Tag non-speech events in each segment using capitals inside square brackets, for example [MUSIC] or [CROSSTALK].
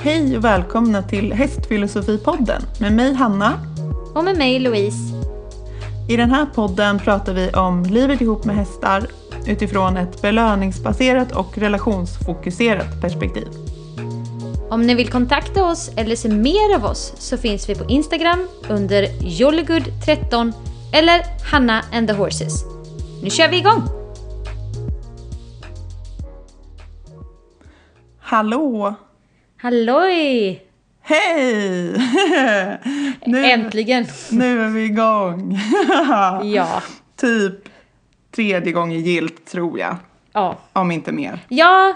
Hej och välkomna till Hästfilosofipodden med mig Hanna. Och med mig Louise. I den här podden pratar vi om livet ihop med hästar utifrån ett belöningsbaserat och relationsfokuserat perspektiv. Om ni vill kontakta oss eller se mer av oss så finns vi på Instagram under jollygood13 eller Hanna and the Horses. Nu kör vi igång! Hallå! Halloj! Hej! [LAUGHS] nu, Äntligen! Nu är vi igång. [LAUGHS] ja. Typ tredje gången gilt tror jag. Ja. Om inte mer. Ja.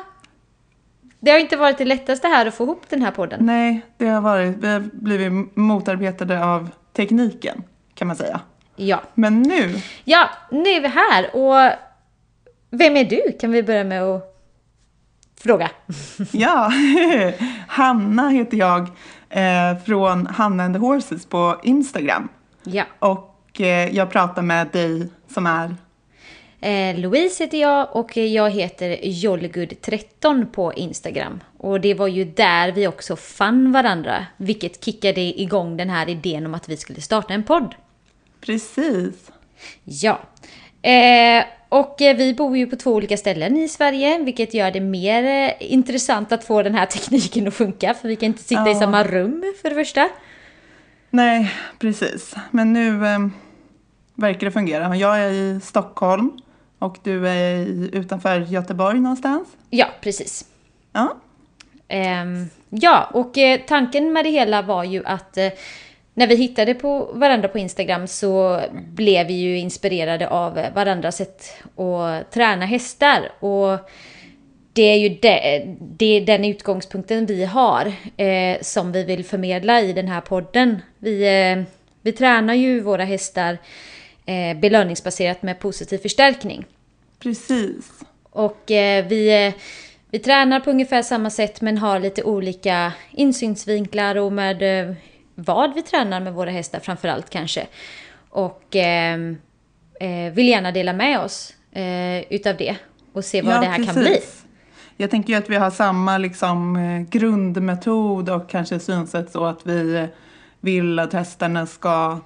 Det har inte varit det lättaste här att få ihop den här podden. Nej, det har varit. Vi har blivit motarbetade av tekniken kan man säga. Ja. Men nu. Ja, nu är vi här och vem är du? Kan vi börja med att fråga. [LAUGHS] [LAUGHS] ja, [LAUGHS] Hanna heter jag eh, från Hanna and the Horses på Instagram. Ja. Och eh, jag pratar med dig som är? Eh, Louise heter jag och jag heter Jollygood13 på Instagram. Och det var ju där vi också fann varandra, vilket kickade igång den här idén om att vi skulle starta en podd. Precis. Ja. Eh, och eh, vi bor ju på två olika ställen i Sverige, vilket gör det mer eh, intressant att få den här [LAUGHS] tekniken att funka, för vi kan inte sitta ja. i samma rum för det första. Nej, precis. Men nu eh, verkar det fungera. Jag är i Stockholm och du är i, utanför Göteborg någonstans. Ja, precis. Ja. Eh, ja, och tanken med det hela var ju att när vi hittade på varandra på Instagram så blev vi ju inspirerade av varandras sätt att träna hästar. Och det är ju det, det är den utgångspunkten vi har eh, som vi vill förmedla i den här podden. Vi, eh, vi tränar ju våra hästar eh, belöningsbaserat med positiv förstärkning. Precis. Och eh, vi, eh, vi tränar på ungefär samma sätt men har lite olika insynsvinklar och med eh, vad vi tränar med våra hästar framförallt kanske. Och eh, eh, vill gärna dela med oss eh, utav det och se vad ja, det här precis. kan bli. Jag tänker ju att vi har samma liksom, eh, grundmetod och kanske synsätt så att vi vill att hästarna ska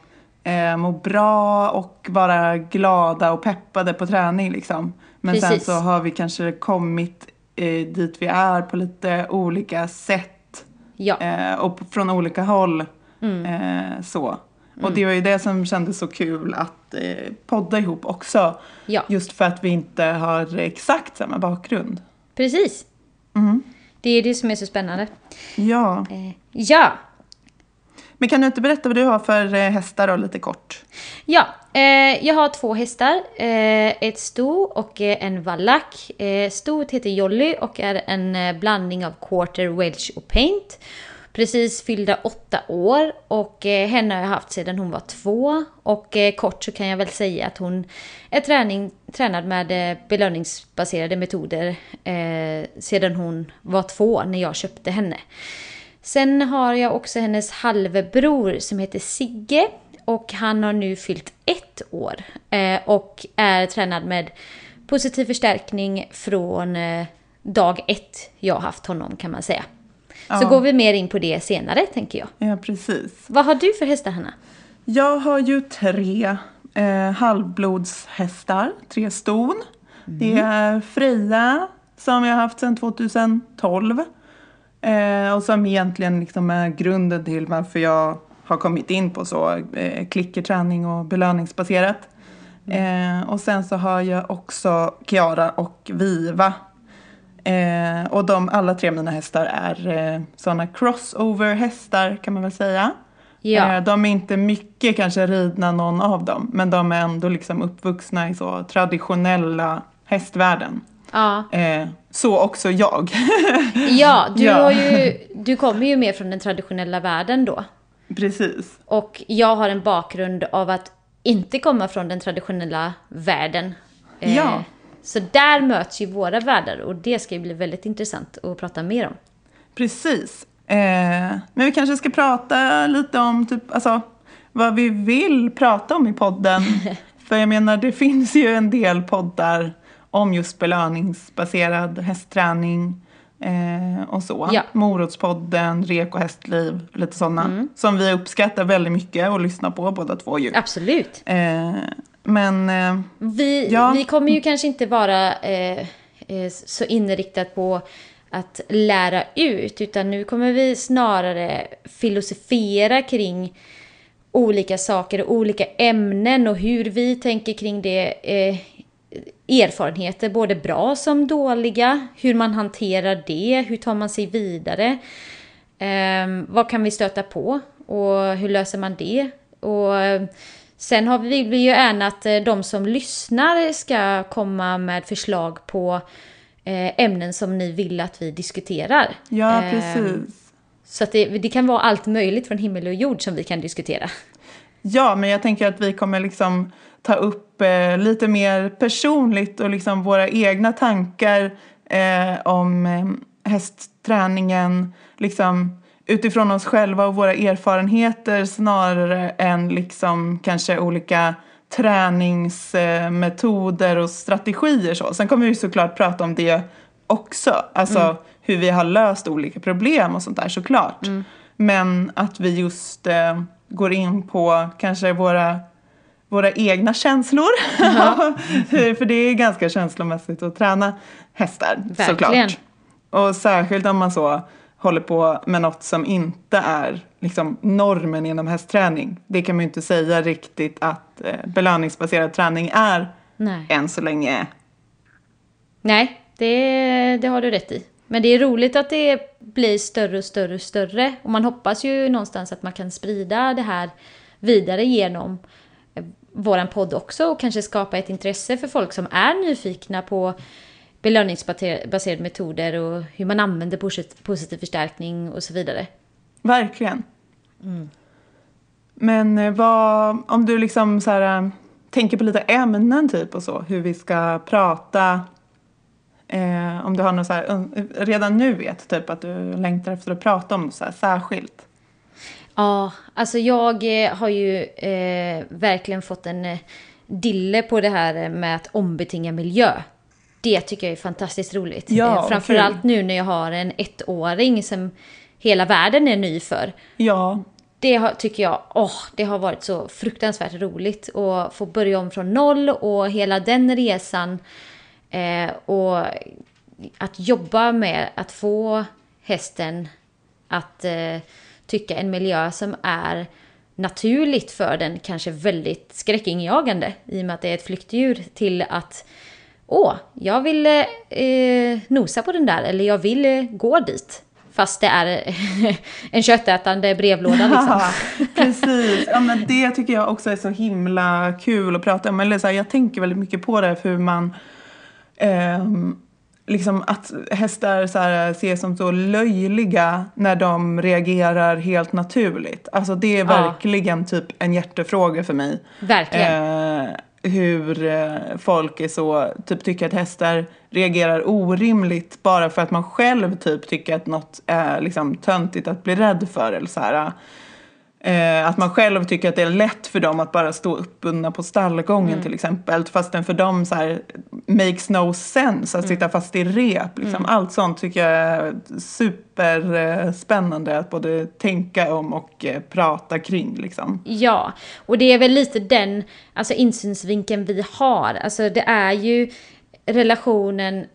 eh, må bra och vara glada och peppade på träning. Liksom. Men Precis. sen så har vi kanske kommit eh, dit vi är på lite olika sätt ja. eh, och från olika håll. Mm. Eh, så. Mm. Och det var ju det som kändes så kul att eh, podda ihop också. Ja. Just för att vi inte har exakt samma bakgrund. Precis. Mm. Det är det som är så spännande. Ja. Eh, ja. Men kan du inte berätta vad du har för eh, hästar då, lite kort? Ja, eh, jag har två hästar. Eh, ett sto och eh, en vallack. Eh, Stot heter Jolly och är en eh, blandning av quarter, welsh och paint precis fyllda åtta år och eh, henne har jag haft sedan hon var två. Och eh, kort så kan jag väl säga att hon är träning, tränad med eh, belöningsbaserade metoder eh, sedan hon var två när jag köpte henne. Sen har jag också hennes halvbror som heter Sigge och han har nu fyllt ett år eh, och är tränad med positiv förstärkning från eh, dag ett jag har haft honom kan man säga. Ja. Så går vi mer in på det senare, tänker jag. Ja, precis. Vad har du för hästar, Hanna? Jag har ju tre eh, halvblodshästar, tre ston. Mm. Det är Freja, som jag har haft sedan 2012. Eh, och som egentligen liksom är grunden till varför jag har kommit in på så eh, klickerträning och belöningsbaserat. Mm. Eh, och sen så har jag också Kiara och Viva Eh, och de, alla tre mina hästar är eh, sådana crossover-hästar kan man väl säga. Ja. Eh, de är inte mycket kanske ridna någon av dem, men de är ändå liksom uppvuxna i så traditionella hästvärlden. Ja. Eh, så också jag. [LAUGHS] ja, du, ja. Har ju, du kommer ju mer från den traditionella världen då. Precis. Och jag har en bakgrund av att inte komma från den traditionella världen. Eh, ja. Så där möts ju våra världar och det ska ju bli väldigt intressant att prata mer om. Precis. Eh, men vi kanske ska prata lite om typ, alltså, vad vi vill prata om i podden. [LAUGHS] För jag menar, det finns ju en del poddar om just belöningsbaserad hästträning. Eh, och så. Ja. Morotspodden, Rek och hästliv, lite sådana. Mm. Som vi uppskattar väldigt mycket att lyssna på båda två ju. Absolut. Eh, men eh, Vi, Ja. vi kommer ju kanske inte vara eh, eh, så inriktat på att lära ut, utan nu kommer vi snarare filosofera kring olika saker och olika ämnen och hur vi tänker kring det. Eh, erfarenheter, både bra som dåliga, hur man hanterar det, hur tar man sig vidare, eh, vad kan vi stöta på och hur löser man det? Och eh, sen har vi, vill vi ju gärna att eh, de som lyssnar ska komma med förslag på eh, ämnen som ni vill att vi diskuterar. ja, Eh, precis. Så att det, det kan vara allt möjligt från himmel och jord som vi kan diskutera. Ja, men jag tänker att vi kommer liksom ta upp eh, lite mer personligt och liksom våra egna tankar eh, om eh, hästträningen liksom utifrån oss själva och våra erfarenheter snarare än liksom kanske olika träningsmetoder och strategier. Så. Sen kommer vi såklart prata om det också, alltså hur vi har löst olika problem och sånt där såklart. Men att vi just eh, går in på kanske våra, våra egna känslor. [LAUGHS] För det är ganska känslomässigt att träna hästar Verkligen. såklart. Och särskilt om man så håller på med något som inte är liksom, normen inom hästträning. Det kan man ju inte säga riktigt att eh, belöningsbaserad träning är Nej. än så länge. Nej, det, det har du rätt i. Men det är roligt att det blir större och större och större. Och man hoppas ju någonstans att man kan sprida det här vidare genom eh, våran podd också och kanske skapa ett intresse för folk som är nyfikna på belöningsbaserade metoder och hur man använder posit- positiv förstärkning och så vidare. Verkligen. Men eh, vad, om du liksom så här, eh, tänker på lite ämnen typ och så, hur vi ska prata. Eh, om du har något så här, redan nu vet typ att du längtar efter att prata om så här särskilt. Ja, alltså jag eh, har ju eh, verkligen fått en dille på det här med att ombetinga miljö. Det tycker jag är fantastiskt roligt. Ja, Eh, Framförallt nu när jag har en ettåring som hela världen är ny för. Ja, Det har, tycker jag, åh, det har varit så fruktansvärt roligt att få börja om från noll och hela den resan. Eh, och att jobba med att få hästen att eh, tycka en miljö som är naturligt för den, kanske väldigt skräckinjagande i och med att det är ett flyktdjur till att åh, jag vill eh, nosa på den där eller jag vill eh, gå dit. Fast det är [LAUGHS] en köttätande brevlåda liksom. precis. Ja, men det tycker jag också är så himla kul att prata om. Eller så här, jag tänker väldigt mycket på det, hur man... ehm, liksom att hästar så här, ses som så löjliga när de reagerar helt naturligt. Alltså det är Ja. verkligen typ en hjärtefråga för mig. Verkligen. Eh, hur eh, folk är så, typ tycker att hästar reagerar orimligt bara för att man själv typ tycker att något är liksom töntigt att bli rädd för eller så här. Eh, att man själv tycker att det är lätt för dem att bara stå uppbundna på stallgången till exempel. Fastän för dem så här makes no sense att sitta fast i rep. Liksom. Allt sånt tycker jag är superspännande att både tänka om och eh, prata kring. Liksom. Ja, och det är väl lite den alltså insynsvinkeln vi har. Alltså det är ju relationen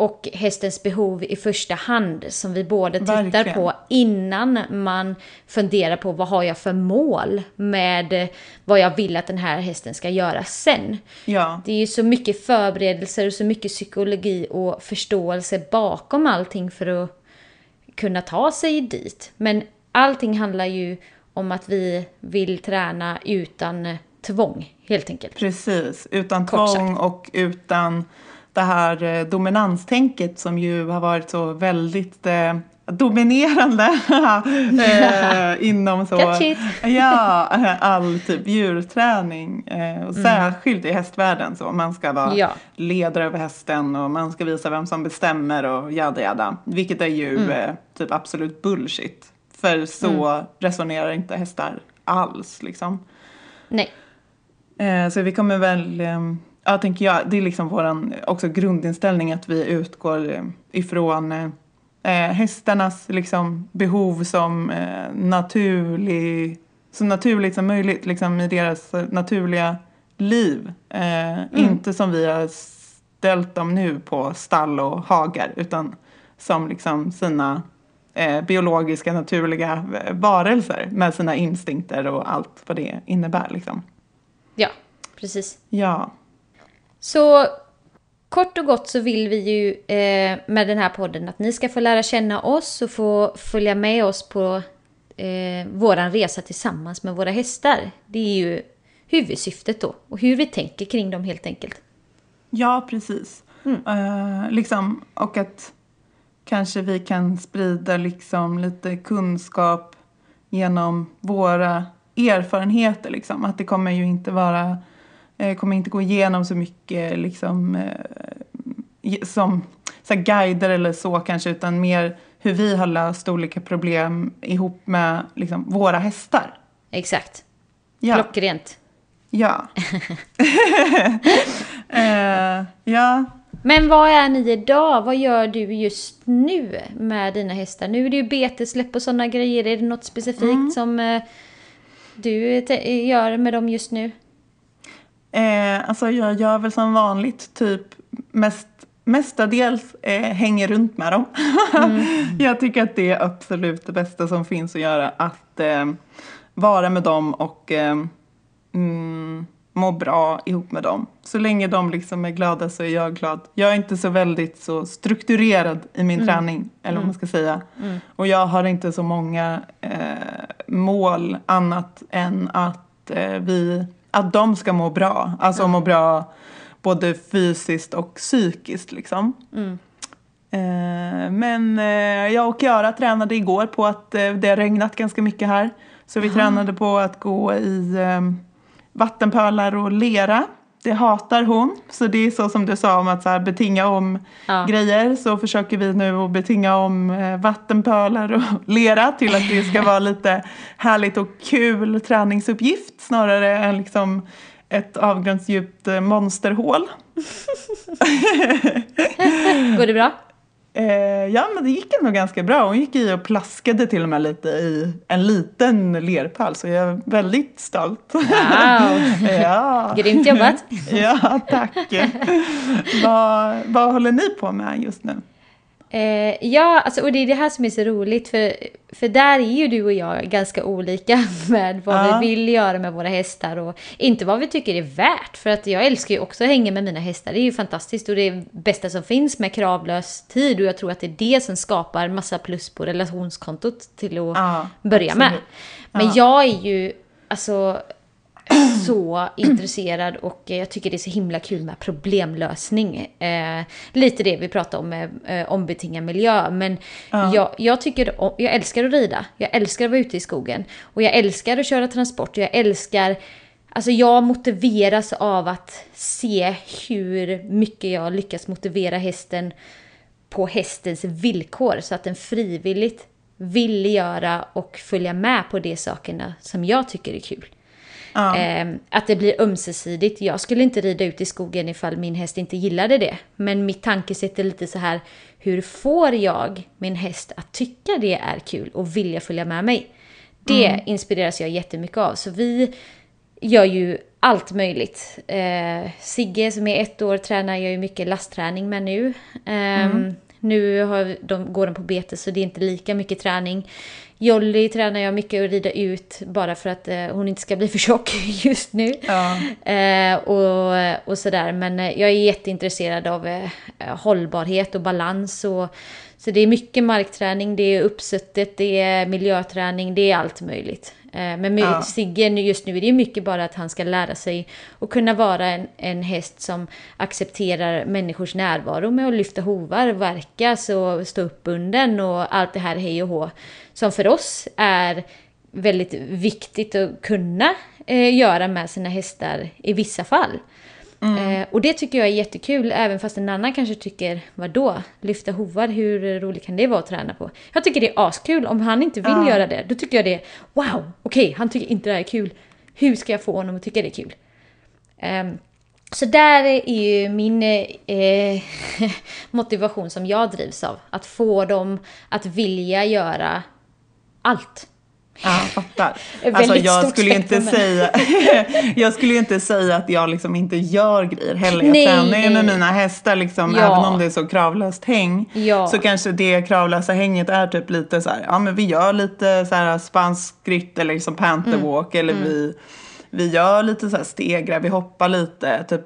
och hästens behov i första hand som vi båda tittar Verkligen. på innan man funderar på vad har jag för mål med vad jag vill att den här hästen ska göra sen. Ja. Det är ju så mycket förberedelser och så mycket psykologi och förståelse bakom allting för att kunna ta sig dit. Men allting handlar ju om att vi vill träna utan tvång, helt enkelt. Precis, utan tvång och utan det här eh, dominanstänket som ju har varit så väldigt eh, dominerande [LAUGHS] eh, inom så, ja, all typ djurträning eh, och särskilt i hästvärlden så man ska vara Mm. Ja. ledare över hästen och man ska visa vem som bestämmer och jada jada vilket är ju Mm. eh, typ absolut bullshit för så resonerar inte hästar alls liksom. Nej, Eh, så vi kommer väl, eh, ja tänker jag, det är liksom också grundinställning att vi utgår eh, ifrån eh, eh, hästarnas liksom, behov som eh, naturlig, så naturligt som möjligt liksom, i deras naturliga liv. Eh, mm. Inte som vi har ställt dem nu på stall och hagar utan som liksom sina eh, biologiska naturliga eh, varelser med sina instinkter och allt vad det innebär. Liksom. Ja, precis. Ja. Så kort och gott så vill vi ju eh, med den här podden att ni ska få lära känna oss och få följa med oss på eh, våran resa tillsammans med våra hästar. Det är ju huvudsyftet då och hur vi tänker kring dem helt enkelt. Ja, precis. Mm. Uh, liksom, och att kanske vi kan sprida liksom lite kunskap genom våra erfarenheter. Liksom. Att det kommer ju inte vara, eh, kommer inte gå igenom så mycket liksom, eh, som så guider eller så kanske, utan mer hur vi har löst olika problem ihop med liksom, våra hästar. Exakt. Ja. Klockrent. Ja. [LAUGHS] [LAUGHS] eh, ja. Men vad är ni idag? Vad gör du just nu med dina hästar? Nu är det ju betesläpp och sådana grejer. Är det något specifikt mm. som eh, du gör med dem just nu? Eh, alltså jag gör väl som vanligt typ mest, mestadels eh, hänger runt med dem. Mm. [LAUGHS] jag tycker att det är absolut det bästa som finns att göra. Att eh, vara med dem och eh, mm, må bra ihop med dem. Så länge de liksom är glada så är jag glad. Jag är inte så väldigt så strukturerad i min mm. träning, eller vad man ska säga. Mm. Och jag har inte så många eh, mål annat än att, eh, vi, att de ska må bra. Alltså må bra både fysiskt och psykiskt liksom. Mm. Eh, men eh, jag och Göra tränade igår på att eh, det har regnat ganska mycket här. Så vi Aha. tränade på att gå i vattenpölar och lera. Det hatar hon. Så det är så som du sa om att så här, betinga om ja. grejer. Så försöker vi nu att betinga om eh, vattenpölar och [LAUGHS] lera till att det ska vara lite härligt och kul träningsuppgift snarare än liksom ett avgrundsdjupt eh, monsterhål. [LAUGHS] Går det bra? Eh, ja, men det gick ändå ganska bra. Hon gick i och plaskade till och med lite i en liten lerpöl, så jag är väldigt stolt. Wow! [LAUGHS] ja. Grymt jobbat! ja, tack! [LAUGHS] vad, vad håller ni på med just nu? Eh, ja, alltså, och det är det här som är så roligt för, för där är ju du och jag ganska olika [LAUGHS] med vad ja. vi vill göra med våra hästar och inte vad vi tycker är värt. För att jag älskar ju också att hänga med mina hästar. Det är ju fantastiskt och det är bästa som finns med kravlös tid och jag tror att det är det som skapar massa plus på relationskontot till att ja, börja absolut. med. Men ja. jag är ju, alltså [CLEARS THROAT] så intresserad och jag tycker det är så himla kul med problemlösning. Eh, lite det vi pratade om med eh, ombetingad miljö. Men ja. jag, jag, tycker, jag älskar att rida, jag älskar att vara ute i skogen. Och jag älskar att köra transport, jag älskar Alltså jag motiveras av att se hur mycket jag lyckas motivera hästen på hästens villkor så att den frivilligt vill göra och följa med på de sakerna som jag tycker är kul. Ja. Eh, att det blir ömsesidigt. Jag skulle inte rida ut i skogen ifall min häst inte gillade det. Men mitt tankesätt är lite så här, hur får jag min häst att tycka det är kul och vilja följa med mig? Det mm. inspireras jag jättemycket av. Så vi gör ju allt möjligt. Eh, Sigge som är ett år tränar jag ju mycket lastträning med nu. Eh, mm. Nu har de, går de på bete så det är inte lika mycket träning. Jolly tränar jag mycket att rida ut bara för att eh, hon inte ska bli för tjock [LAUGHS] just nu. Ja. Eh, och, och sådär. Men eh, jag är jätteintresserad av eh, hållbarhet och balans. Och, så det är mycket markträning, det är uppsuttet, det är miljöträning, det är allt möjligt. Eh, men med ja. Sigge just nu är det mycket bara att han ska lära sig att kunna vara en, en häst som accepterar människors närvaro med att lyfta hovar, verkas och stå uppbunden och allt det här hej och hå. Som för oss är väldigt viktigt att kunna eh, göra med sina hästar i vissa fall. Mm. Eh, och det tycker jag är jättekul, även fast en annan kanske tycker, vadå, lyfta hovar, hur roligt kan det vara att träna på? Jag tycker det är askul, om han inte vill ja. göra det, då tycker jag det är, wow, okej, okay, han tycker inte det här är kul, hur ska jag få honom att tycka det är kul? Eh, Så där är ju min eh, [LAUGHS] motivation som jag drivs av. Att få dem att vilja göra allt. Ja, fattar. Alltså, jag, skulle inte säga, [LAUGHS] jag skulle ju inte säga att jag liksom inte gör grejer heller. Jag Nej, tränar ju med mina hästar, liksom, Ja. även om det är så kravlöst häng. Ja. Så kanske det kravlösa hänget är typ lite så här, ja men vi gör lite så här spansk skritt eller liksom panterwalk eller vi, vi gör lite så här stegrar, vi hoppar lite. Typ.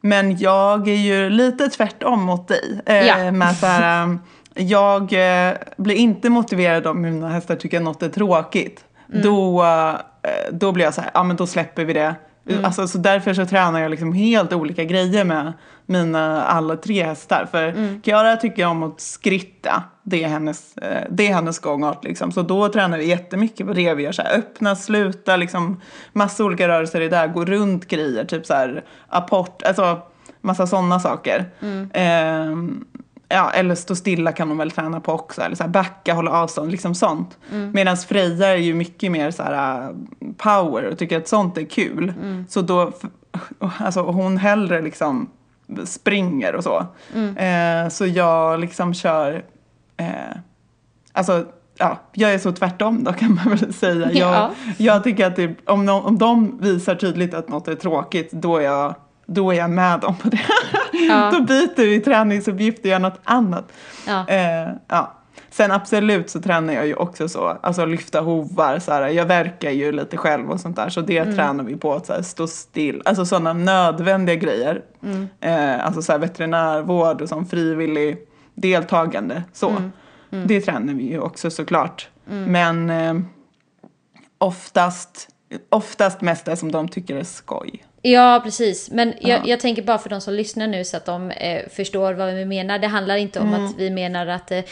Men jag är ju lite tvärtom mot dig. Eh, Ja. med så här, [LAUGHS] jag eh, blir inte motiverad om mina hästar tycker att något är tråkigt. Då, eh, då blir jag så här, ja men då släpper vi det. Alltså, så därför så tränar jag liksom helt olika grejer med mina alla tre hästar. För Kiara tycker om att skritta. Det är hennes, eh, det är hennes gångart. Liksom. Så då tränar vi jättemycket på det. Vi gör så här, öppna, sluta, liksom, massa olika rörelser i det där. Gå runt grejer, typ så här apport, alltså massa sådana saker. Ehm, ja, eller stå stilla kan de väl träna på också. Eller så här backa, hålla avstånd, liksom sånt. Medan Freja är ju mycket mer så här äh, power och tycker att sånt är kul. Så då, [LAUGHS] alltså hon hellre liksom springer och så. Eh, så jag liksom kör, eh, alltså ja, jag är så tvärtom då kan man väl säga. [LAUGHS] Jag, Ja. jag tycker att det, om, de, om de visar tydligt att något är tråkigt, då är jag, då är jag med dem på det. [LAUGHS] Ja. då byter vi träningsuppgift och gör något annat. Ja. Eh, ja. Sen absolut så tränar jag ju också så, alltså lyfta hovar, så här, jag verkar ju lite själv och sånt där så det tränar vi på att så här, stå still, alltså sådana nödvändiga grejer. Eh, alltså så här, veterinärvård och sån frivillig deltagande så. Det tränar vi ju också såklart. Men eh, oftast, oftast mest det som de tycker är skoj. Ja, precis. Men jag, jag tänker bara för de som lyssnar nu så att de eh, förstår vad vi menar. Det handlar inte om att vi menar att, eh,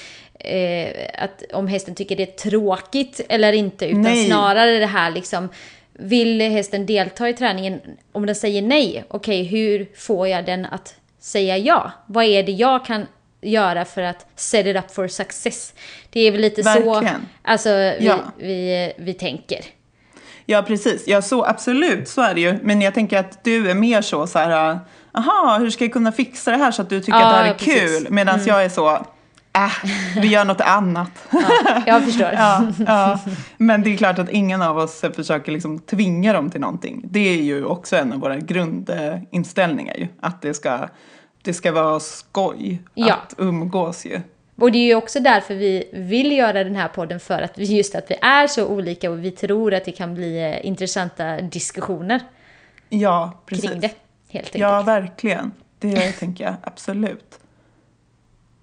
eh, att om hästen tycker det är tråkigt eller inte, utan Nej. snarare det här liksom vill hästen delta i träningen? Om den säger nej, okej, hur får jag den att säga ja? Vad är det jag kan göra för att set it up for success? Det är väl lite så Verkligen. alltså, vi, Ja. vi, vi tänker. Ja, precis. Ja, så absolut, så är det ju. Men jag tänker att du är mer så, så här, aha, hur ska jag kunna fixa det här så att du tycker Ja, att det här är ja. Mm. kul? Medan jag är så, äh, vi gör något annat. Ja, jag förstår. [LAUGHS] ja, ja. Men det är klart att ingen av oss försöker liksom tvinga dem till någonting. Det är ju också en av våra grundinställningar ju. Att det ska, det ska vara skoj Ja. att umgås ju. Och det är ju också därför vi vill göra den här podden för att just att vi är så olika och vi tror att det kan bli eh, intressanta diskussioner Ja, precis. kring det. Helt enkelt. Ja, verkligen. Det tänker jag absolut.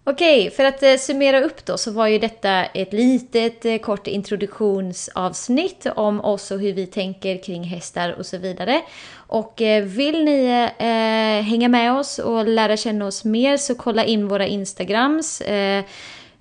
Okej, för att eh, summera upp då så var ju detta ett litet eh, kort introduktionsavsnitt om oss och hur vi tänker kring hästar och så vidare. Och eh, vill ni eh, hänga med oss och lära känna oss mer så kolla in våra Instagrams. Eh,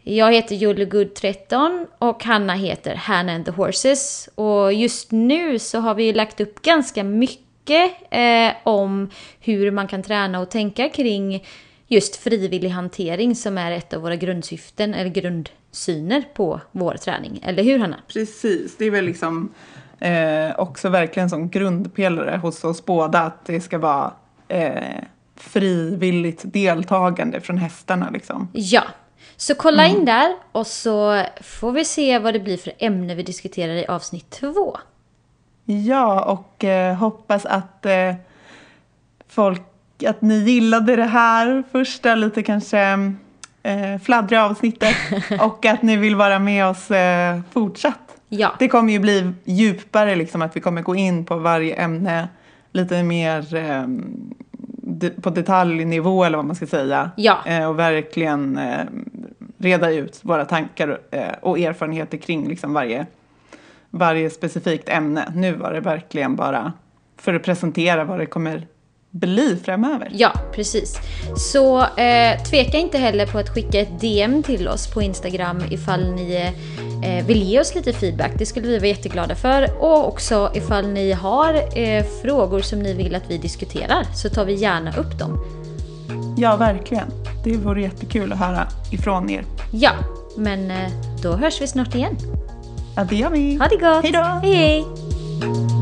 jag heter Jullegood13 och Hanna heter Hanna and the Horses. Och just nu så har vi ju lagt upp ganska mycket eh, om hur man kan träna och tänka kring just frivillig hantering som är ett av våra grundsyften eller grundsyner på vår träning. Eller hur Hanna? Precis, det är väl liksom eh, också verkligen som grundpelare hos oss båda att det ska vara eh, frivilligt deltagande från hästarna liksom. Ja, så kolla in där och så får vi se vad det blir för ämne vi diskuterar i avsnitt två. Ja, och eh, hoppas att eh, folk, att ni gillade det här första lite kanske eh, fladdriga avsnittet [LAUGHS] och att ni vill vara med oss eh, fortsatt. Ja, Det kommer ju bli djupare, liksom, att vi kommer gå in på varje ämne lite mer eh, de, på detaljnivå eller vad man ska säga. Ja. Eh, och verkligen eh, reda ut våra tankar eh, och erfarenheter kring liksom, varje, varje specifikt ämne. Nu var det verkligen bara för att presentera vad det kommer bli framöver. Ja, precis. Så eh, tveka inte heller på att skicka ett DM till oss på Instagram ifall ni eh, vill ge oss lite feedback. Det skulle vi vara jätteglada för. Och också ifall ni har eh, frågor som ni vill att vi diskuterar så tar vi gärna upp dem. Ja, verkligen. Det vore jättekul att höra ifrån er. Ja, men eh, då hörs vi snart igen. Ja, det gör vi. Ha det gott! Hej då! Hej hej!